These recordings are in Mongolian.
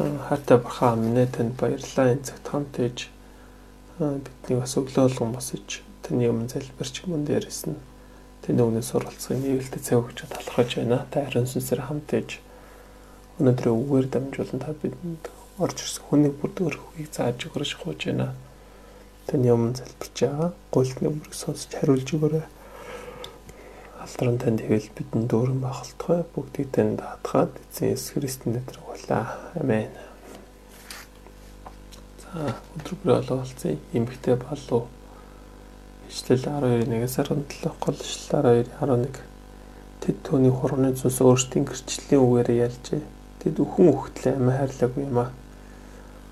Хайртай бахаа минь танд баярлалаа энэ цагт хамт ээж бидний бас өглөө болгон босож таны өмнө залбирч мөн дээрээс нь таны өмнө суралцахын нээлттэй цаг өгч талархаж байна. Та харин сүнсээр хамт ээж өнөөдөр үгээр дамжуулан та бидэнд орж ирсэн хүний бүрдгэр хөвгийг зааж өгөрөж хууж байна. Таны өмнө залбирч байгаа. Гуйлтны өмнө сонсож хариулж өгөөрэй. Алдран танд хэвэл бидэнд дүүрэн бахалтгай бүгдийг танд хатгаад эзэн Есүс Христийн нэрээр гуйлаа. Амен. За өдөр бүр олголцсон эмгтэй болов. Ишлэл 12-1-ээс 17 гол ишлэл 12-11 Тэд түүний хурны цус өөрсдийн гэрчлийн үгээрээ ялжээ. Тэд өхөн өгтлээ амиа хайрлаагүй юм аа.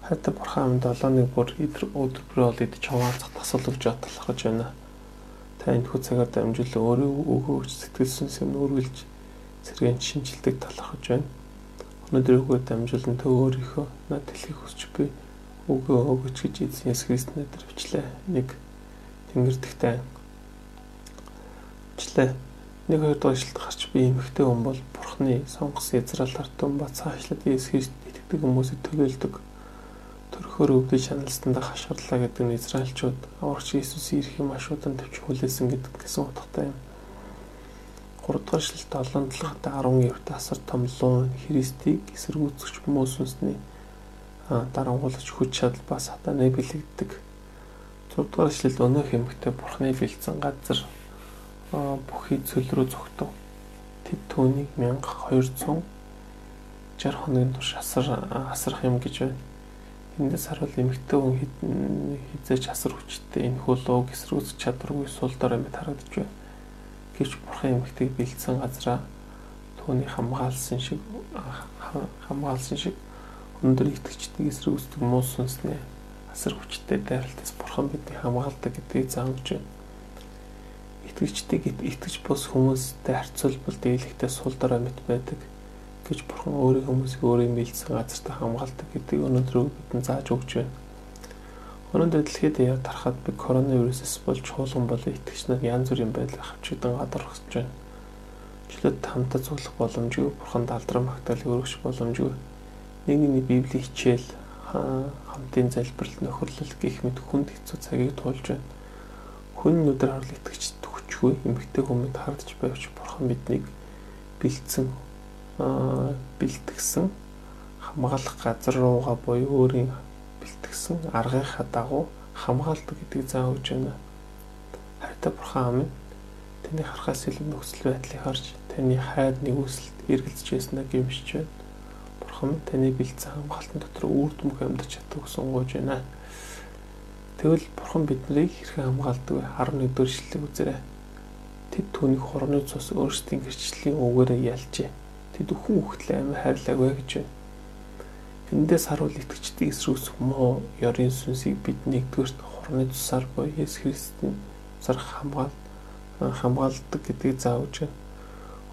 Хайртай бурхан амд долооныг бүр өдөр бүр ол идэж хаваалцах тасал өгч батлахж байна. Та энэ хүү цагаар дамжуулан өөрөө өгөөж сэтгэл сүнсээ нүүргэлж сэргээн шинжилдэг талархаж байна. Өнөөдөр өгөө дамжуулан төө өөрийнхөө над дэлхийг хүсч би өгөө өгөөч гэж эзэн Есүс Христосны нэрээр бичлээ. Нэг тэнгэрдэгтэй бичлээ. Нэг хоёр дахь ишлэлд гарч би эмхтэй хүн бол Бурхны сонгосон Израиль артун ба цаашлаад Есүс Христ итгэдэг хүмүүсийг төлөөлдөг. Төрхөөр өвдөж шаналстанда хашгирлаа гэдэг нь Израильчууд аврагч Иесусийн ирэх маш удаан төвч хүлээсэн гэдэг гэсэн утгатай юм. 3 дугаар ишлэлд 7 талхад 10 эрт асар томлон Христийг эсэргүүцэгч хүмүүс сүнсний дарангуулагч хүч чадал ба сатаныг бэлэгддэг. 6 дугаар ишлэлд өнөөх эмгтээ бурхны бэлдсэн газар бүхий цөл рүү зүгтв. Тэд түүнийг 1260 хоногийн турш асар асрах юм гэж байна. Эндээс харуул эмгтээ хүн хизээч асар хүчтэй энэ хөлөөг эсрүүцэх чадваргүй сул дорой мэт харагдаж байна. Гэвч бурхан эмгтэйг бэлдсэн газараа түүний хамгаалсан шиг хамгаалсан шиг өндөр итгэгчдийг эсрэг үздэг муу сүнснээ асар хүчтэй дайралтаас бурхан биднийг хамгаалдаг гэдгийг заавж байна. Итгэгчдийг итгэж бус хүмүүстэй харьцуулбал дийлэгтэй сул дараа мэт байдаг гэж бурхан өөрийн хүмүүсийг өөрийн бэлдсэн газартаа хамгаалдаг гэдгийг өнөөдөр бидэнд зааж өгч байна. Өнөөдөр дэлхийд яар тарахад би коронавирусээс болж чуулган болон итгэгч нар янз бүрийн байдлаар хавчигдан гадархаж байна. Члээд хамтаа цуглах боломжгүй бурханд алдрам магтаалыг өргөж боломжгүй нэгний библийн хичээл хамтын залбирал нөхөрлөл гих мэт хүнд хэцүү цагийг туулж байна. Хүн нүдэр итгэж төгчгүй эмгтэй хүмүүд хардж байвч бурхан биднийг бэлдсэн бэлтгэсэн хамгаалах газар руугаа буюу өөрийн бэлтгэсэн аргынхаа дагуу хамгаалдаг гэдгийг зааж өгч байна. Хайртай бурхан амин таны харахаас илүү нөхцөл байдлыг харж таны хайр нэгүсэлд эргэлзэж байснаа гэмшиж байна бурхан таны бэлдсэн хамгаалтын дотор үр дүнг амьдарч чаддаг гэсэн гоож байна. Тэгвэл бурхан биднийг хэрхэн хамгаалдаг вэ? 11 дэх ишлэлийг үзээрэй. Тэд түүний хорны цус өөрсдийн гэрчлийн үгээрээ ялжээ. Тэд өхөн үхтлээ амь хайрлаагүй гэж байна. Эндээс харуул итгэждэг эсрүүс муу ёрын сүнсийг бид нэгдүгээрт хорны цусаар буюу Есүс Христийн цар хамгаал хамгаалдаг гэдгийг заавж байна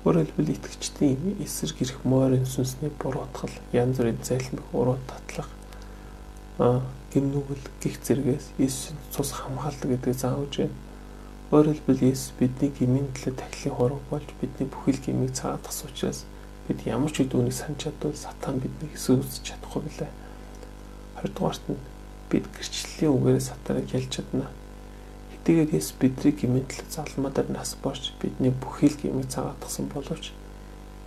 Өөрөөр хэлбэл итгэгчдийн эсрэг ирэх морин сүнсний буруутгал, янз бүрийн зайлмх, уруу татлах, гимнүгэл гих зэргээс Иесусийн цус хамгаалдаг гэдгийг заавж байна. Өөрөөр хэлбэл Иесус бидний гмийн төлөө тахилын хураг болж бидний бүхэл гмийг цаадах учраас бид ямар ч үед үүнийг санаж чадвал сатан биднийг эсүүсэж чадахгүй билээ. Хоёрдугаарт нь бид гэрчлэлийн үгээрээ сатаныг ялж чадна Тэгээд Есүс бидний гимэнтлэг залмаадаар нас борч бидний бүхий л гимийг цагаатгсан боловч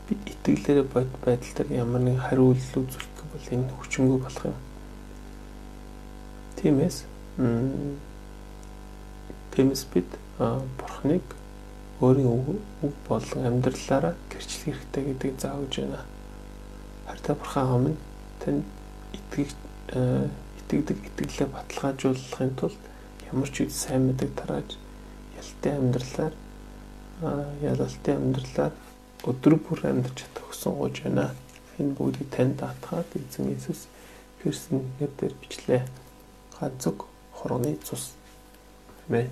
бид итгэлээрээ бод байдал дээр ямар нэгэн хариулт үзүүлэх бол энэ хүчингүй болох юм. Тиймээс тиймээс бид бурхныг өөрийн үг болон амьдралаараа гэрчлэх хэрэгтэй гэдгийг заавж байна. Харин бурхан амын тань итгэж итгэдэг итгэлээ баталгаажуулахын тулд ямар ч үед сайн мэдэг тарааж ялтай амьдралаар ялалтай амьдралаар өдөр бүр амьдарч чадах хүсэн гож байна. Энэ бүгдийг танд даатгаад эзэн Иесус Христосийн нэрээр бичлээ. Ганцог хорооны цус. Амен.